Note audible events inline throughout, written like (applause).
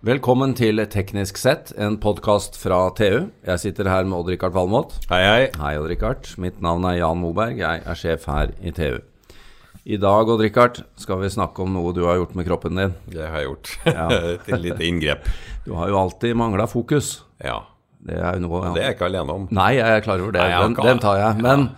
Velkommen til Teknisk sett, en podkast fra TU. Jeg sitter her med Odd-Rikard Valmot. Hei, hei. Hei, Odd-Rikard. Mitt navn er Jan Moberg. Jeg er sjef her i TU. I dag, Odd-Rikard, skal vi snakke om noe du har gjort med kroppen din. Det har jeg gjort. (laughs) Et lite inngrep. Du har jo alltid mangla fokus. Ja. Det er jo noe Det er jeg ikke alene om. Nei, jeg er klar over det. Nei, den, den tar jeg. Men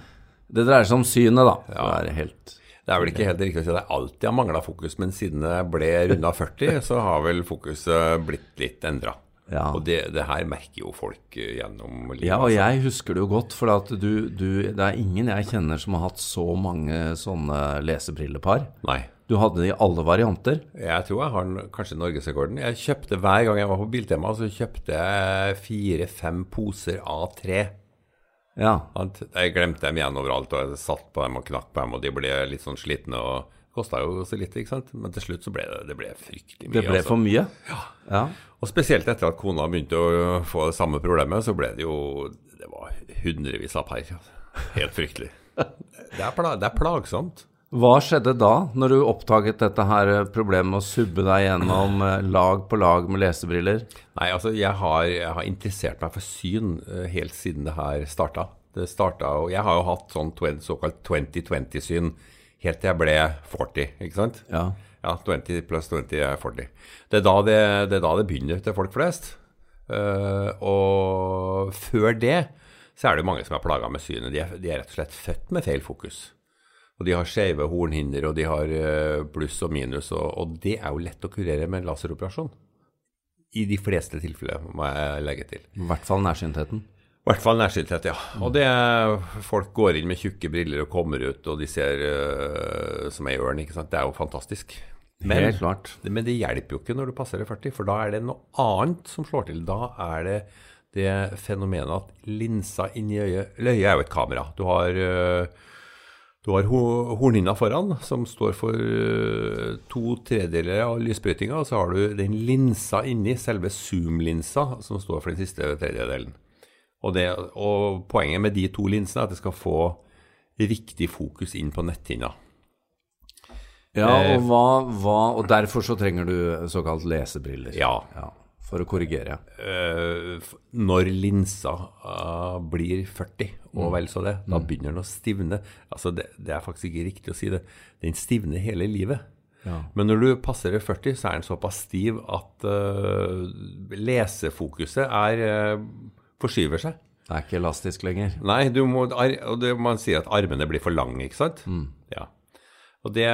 det dreier seg om synet, da. Ja. Det er helt Det er vel ikke helt riktig å si at jeg alltid har mangla fokus, men siden jeg ble runda (laughs) 40, så har vel fokuset blitt litt endra. Ja. Og det, det her merker jo folk eh, gjennom livet. Ja, og altså. jeg husker det jo godt, for at du, du, det er ingen jeg kjenner som har hatt så mange sånne lesebrillepar. Nei. Du hadde det i alle varianter. Jeg tror jeg har kanskje norgesrekorden. Jeg kjøpte hver gang jeg var på Biltema, så kjøpte jeg fire-fem poser av tre. Ja. Jeg glemte dem igjen overalt, og jeg satt på dem og knakk på dem, og de ble litt sånn slitne. og Kosta jo så lite, ikke sant. Men til slutt så ble det, det ble fryktelig mye. Det ble altså. for mye? Ja. Og spesielt etter at kona begynte å få det samme problemet, så ble det jo Det var hundrevis av par. Helt fryktelig. (laughs) Det er, pla, det er plagsomt. Hva skjedde da, når du oppdaget dette her problemet med å subbe deg gjennom eh, lag på lag med lesebriller? Nei, altså, jeg har, jeg har interessert meg for syn eh, helt siden det her starta. Det starta, og Jeg har jo hatt sånn twen- såkalt 2020-syn helt til jeg ble 40, ikke sant? Ja. Ja, 20 pluss 20 er 40. Det er da det, det, er da det begynner til folk flest. Uh, og før det så er det jo mange som er plaga med synet. De er, de er rett og slett født med feil fokus. Og de har skeive hornhinder, og de har eh, pluss og minus, og, og det er jo lett å kurere med en laseroperasjon. I de fleste tilfeller, må jeg legge til. I hvert fall nærsyntheten. I hvert fall nærsynthet, ja. Og det er, folk går inn med tjukke briller og kommer ut, og de ser uh, som ei ørn, ikke sant. Det er jo fantastisk. Men, Helt klart. men det hjelper jo ikke når du passerer 40, for da er det noe annet som slår til. Da er det det fenomenet at linsa inni øyet Eller øyet er jo et kamera. Du har øh, du har ho- hornhinna foran, som står for øh, to tredjedeler av lysbrytinga. Og så har du den linsa inni, selve zoom-linsa, som står for den siste tredjedelen. Og, det, og poenget med de to linsene er at det skal få riktig fokus inn på netthinna. Ja, Eh, og, hva, hva, og derfor så trenger du såkalt lesebriller. Ja. Ja. For å korrigere. øh, når linsa øh, blir 40, og vel så det, da begynner den å stivne. Altså det, det er faktisk ikke riktig å si det. Den stivner hele livet. Ja. Men når du passerer 40, så er den såpass stiv at uh, lesefokuset er uh, forskyver seg. Det er ikke elastisk lenger. Nei, du må, og det, man sier at armene blir for lange, ikke sant? Ja. Og det,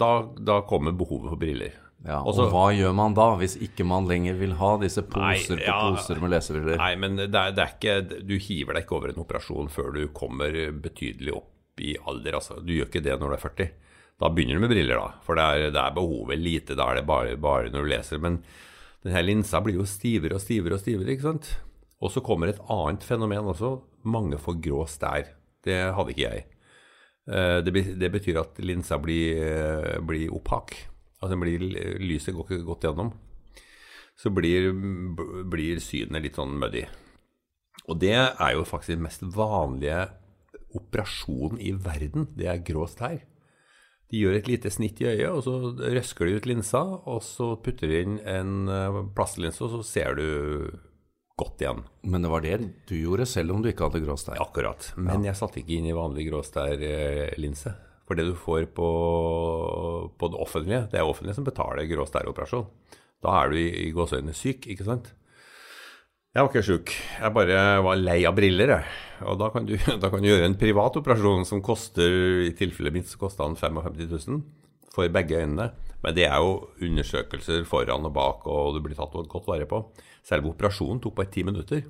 da, da kommer behovet for briller. Ja, Også- og hva gjør man da, hvis ikke man lenger vil ha disse Nei, poser på poser med lesebriller? Nei, men det er, det er ikke Du hiver deg ikke over en operasjon før du kommer betydelig opp i alder. Altså. Du gjør ikke det når du er 40. Da begynner du med briller, da. For det er, det er behovet lite. Da er det bare, bare når du leser. Men denne linsa blir jo stivere og stivere og stivere, ikke sant. Og så kommer et annet fenomen også. Mange får grå stær. Det hadde ikke jeg. Eh, Det, betyr at linsa blir, eh, blir opptak. Altså blir, lyset går ikke godt gjennom så blir, blir synet litt sånn muddy. Og det er jo faktisk den mest vanlige operasjonen i verden. Det er grå stær. De gjør et lite snitt i øyet, og så røsker de ut linsa, og så putter de inn en eh, plastlinse, og så ser du godt igjen. Men det var det du gjorde, selv om du ikke hadde grå stær. Akkurat. Men jeg satte ikke inn i vanlig gråstærlinse. For det du får på, på det offentlige, det er offentlige som betaler grå gråstæroperasjon. Da er du i, i gåseøynene syk, ikke sant? Jeg var ikke sjuk, jeg bare var lei av briller. Jeg. Og da kan, du, (laughs) da kan du gjøre en privat operasjon som koster, i tilfellet mitt, så kosta den 55 000 for begge øynene. Men det er jo undersøkelser foran og bak, og du blir tatt godt vare på. Selve operasjonen tok bare ti minutter.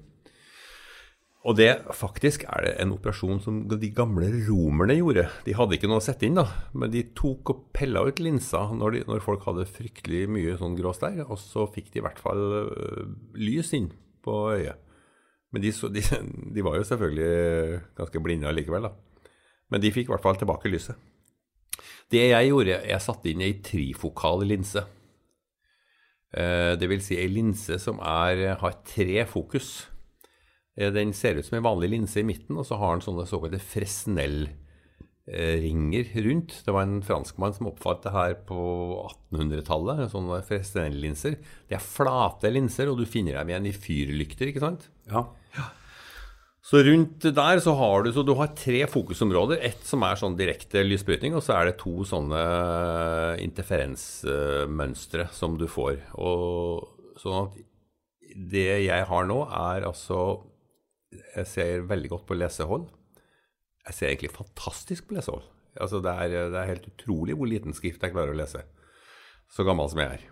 Og det faktisk er det en operasjon som de gamle romerne gjorde. De hadde ikke noe å sette inn, da, men de tok og pella ut linsa når, når folk hadde fryktelig mye sånn grå stær, og så fikk de i hvert fall øh, lys inn på øyet. Men de, så, de, (laughs) de var jo selvfølgelig ganske blinde allikevel, da. Men de fikk i hvert fall tilbake lyset. Det jeg gjorde, jeg satte inn ei trifokal linse. Eh, det vil si ei linse som er, har tre fokus. Eh, Den ser ut som en vanlig linse i midten, og så har den sånne såkalte eh, ringer rundt. Det var en franskmann som oppfant det her på 1800-tallet. Sånne Fresnel-linser. Det er flate linser, og du finner dem igjen i fyrlykter, ikke sant? Ja. Så rundt der så har du, så du har tre fokusområder. Ett som er sånn direkte lysbrytning, og så er det to sånne interferensmønstre som du får. Og sånn at det jeg har nå, er altså Jeg ser veldig godt på lesehold. Jeg ser egentlig fantastisk på lesehold. Altså det, er, det er helt utrolig hvor liten skrift jeg klarer å lese. Så gammel som jeg er.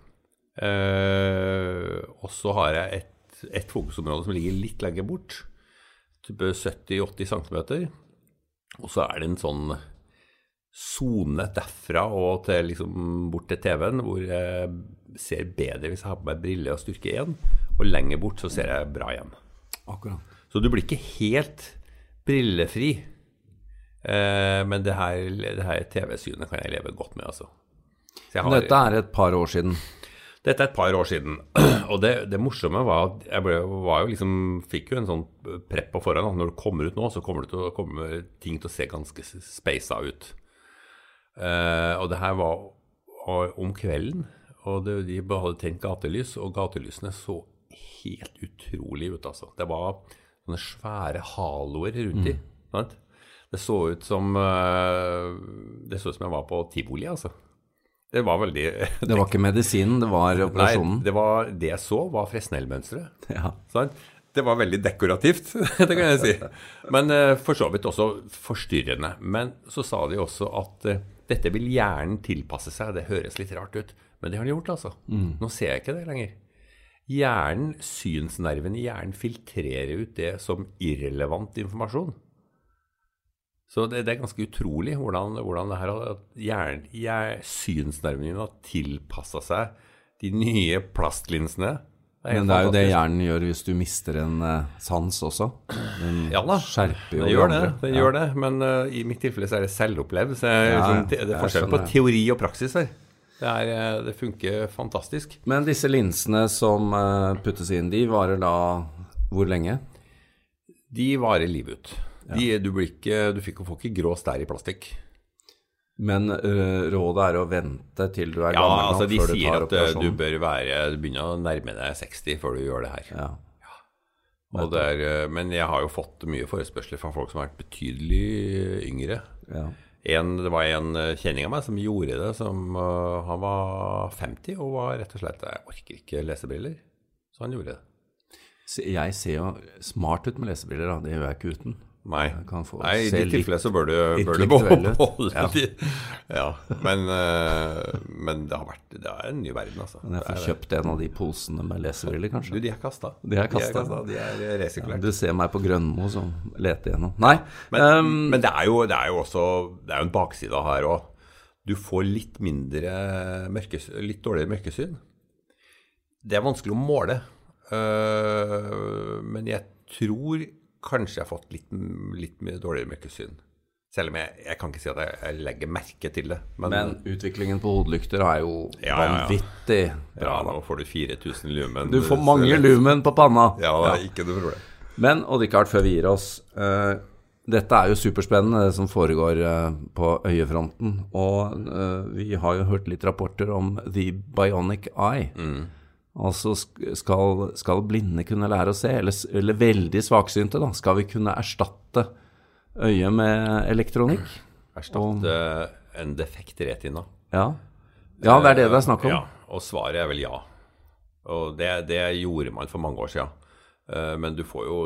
Eh, og så har jeg et, et fokusområde som ligger litt lenger bort type 70-80 cm. Og så er det en sånn sone derfra og til liksom bort til TV-en hvor jeg ser bedre hvis jeg har på meg briller og styrke 1. Og lenger bort så ser jeg bra igjen. Akkurat. Så du blir ikke helt brillefri. Eh, men det her, det her TV-synet kan jeg leve godt med, altså. Så jeg har- Dette er et par år siden. dette er et par år siden. (clears throat) Og det, det morsomme var at jeg ble, var jo liksom, fikk jo en sånn prepp på forhånd. Når du kommer ut nå, så kommer det til å komme ting til å se ganske speisa ut. Eh, og det her var, var om kvelden. Og det, de hadde tent gatelys, og gatelysene så helt utrolig ut, altså. Det var sånne svære haloer rundt i. sant? Det så ut som eh, Det så ut som jeg var på tivoli, altså. Det var veldig (laughs) Det var ikke medisinen, det var Nei, operasjonen. det, var, det jeg så, var Fresnel-mønsteret. (laughs) Ja. Sant? Det var veldig dekorativt, (laughs) det kan jeg si. Men eh, for så vidt også forstyrrende. Men så sa de også at eh, dette vil hjernen tilpasse seg. Det høres litt rart ut, men det har den gjort, altså. Nå ser jeg ikke det lenger. Hjernen, synsnerven i hjernen filtrerer ut det som irrelevant informasjon. Så det, det er ganske utrolig hvordan, hvordan det her har- at hjern, hjer- synsnerven din har tilpassa seg de nye plastlinsene. Det Men det er jo det hjernen gjør hvis du mister en eh, sans også. Den (clears throat) Ja da, skjerper jo den gjør det. Den Ja. gjør det, Men uh, i mitt tilfelle så er det selvopplevd. Så jeg, Ja, liksom, det, det er forskjell på teori og praksis her. Det, er, eh, det funker fantastisk. Men disse linsene som eh, puttes inn, de varer da hvor lenge? De varer livet ut. De, du, ikke, du fikk, får ikke grå stær i plastikk. Men uh, rådet er å vente til du er Ja, gammel altså nok De før du sier tar at eh, du operasjonen. bør være Du begynner å nærme deg 60 før du gjør det her. Ja. Og det er, eh, men jeg har jo fått mye forespørsler fra folk som har vært betydelig yngre. Ja. En, det var en eh, kjenning av meg som gjorde det. Som, uh, han var 50 og var rett og slett Jeg orker ikke lesebriller. Så han gjorde det. Jeg ser jo smart ut med lesebriller, da. Det gjør jeg ikke uten. Nei, Nei i ditt tilfelle så bør du, bør du beholde Ja. de. Ja, men, eh, men det har vært Det er en ny verden, altså. Men jeg får er kjøpt en av de posene med lesebriller, Du, kanskje. de er kasta. De er kastet. De er resirkulert. Du ser meg på Grønmo som leter gjennom. Nei. Men, um, men det, er jo, det er jo også Det er jo en bakside her òg. Du får litt mindre mørkes, litt dårligere mørkesyn. Det er vanskelig å måle, uh, men jeg tror kanskje jeg har fått litt, litt mye dårligere mørkesyn. Selv om jeg, jeg kan ikke si at jeg, jeg legger merke til det. Men, men utviklingen på hodelykter er jo Ja, ja, ja. vanvittig ja, nå får du 4000 lumen. Du får mange (laughs) lumen på panna. Ja, det er ikke noe problem. Men Odd-Rikard, før vi gir oss Uh, Dette er jo superspennende, det som foregår uh, på øyefronten. Og uh, vi har jo hørt litt rapporter om The Bionic Eye. Altså skal, skal blinde kunne lære å se, eller, eller veldig svaksynte, da. Skal vi kunne erstatte øyet med elektronikk? Erstatte en defekt retina. Ja. ja, det er det det er snakk om. Ja, og svaret er vel ja. Og det, det gjorde man for mange år siden. Eh, Men du får jo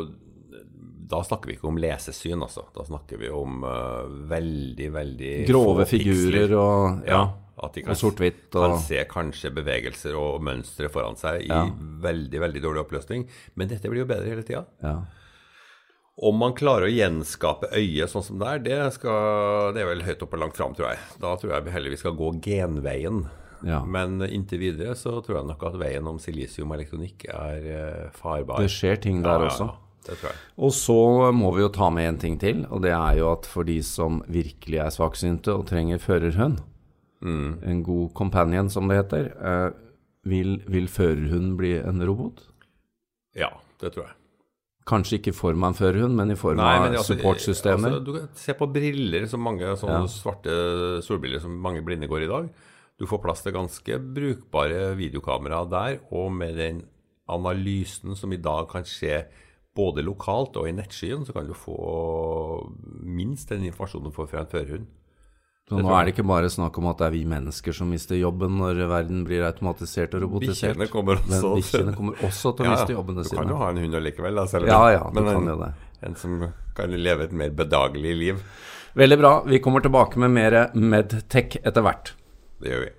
Da snakker vi ikke om lesesyn, altså. Da snakker vi om eh, veldig, veldig Grove figurer og, ja, at de og sort-hvitt. kan se kanskje bevegelser og mønstre foran seg i Ja. veldig, veldig dårlig oppløsning. Men dette blir jo bedre hele tida. ja. Om man klarer å gjenskape øyet sånn som det er, det, skal, det er vel høyt oppe og langt fram, tror jeg. Da tror jeg heller vi skal gå genveien. Ja. Men inntil videre så tror jeg nok at veien om silisium og elektronikk er eh, farbar. Det skjer ting der også. det tror jeg. Og så må vi jo ta med en ting til, og det er jo at for de som virkelig er svaksynte og trenger førerhund, en god companion som det heter, eh, vil, vil førerhunden bli en robot? Ja, det tror jeg. Kanskje ikke i form av en førerhund, men i form Nei, av altså, supportsystemer. Altså, du kan se på briller, som mange sånne Ja. svarte solbriller som mange blinde går i dag. Du får plass til ganske brukbare videokameraer der, og med den analysen som i dag kan skje både lokalt og i nettskyen, så kan du få minst den informasjonen du får fra en førerhund. Så nå er det ikke bare snakk om at det er vi mennesker som mister jobben når verden blir automatisert og robotisert. Bikkjene kommer også bikkjene kommer også til å (laughs) Ja, miste jobbene Du kan sine. jo ha en hund allikevel, da, selv om Ja, ja, du men kan en, jo det. en som kan leve et mer bedagelig liv. Veldig bra. Vi kommer tilbake med mer Medtech etter hvert. Det gjør vi.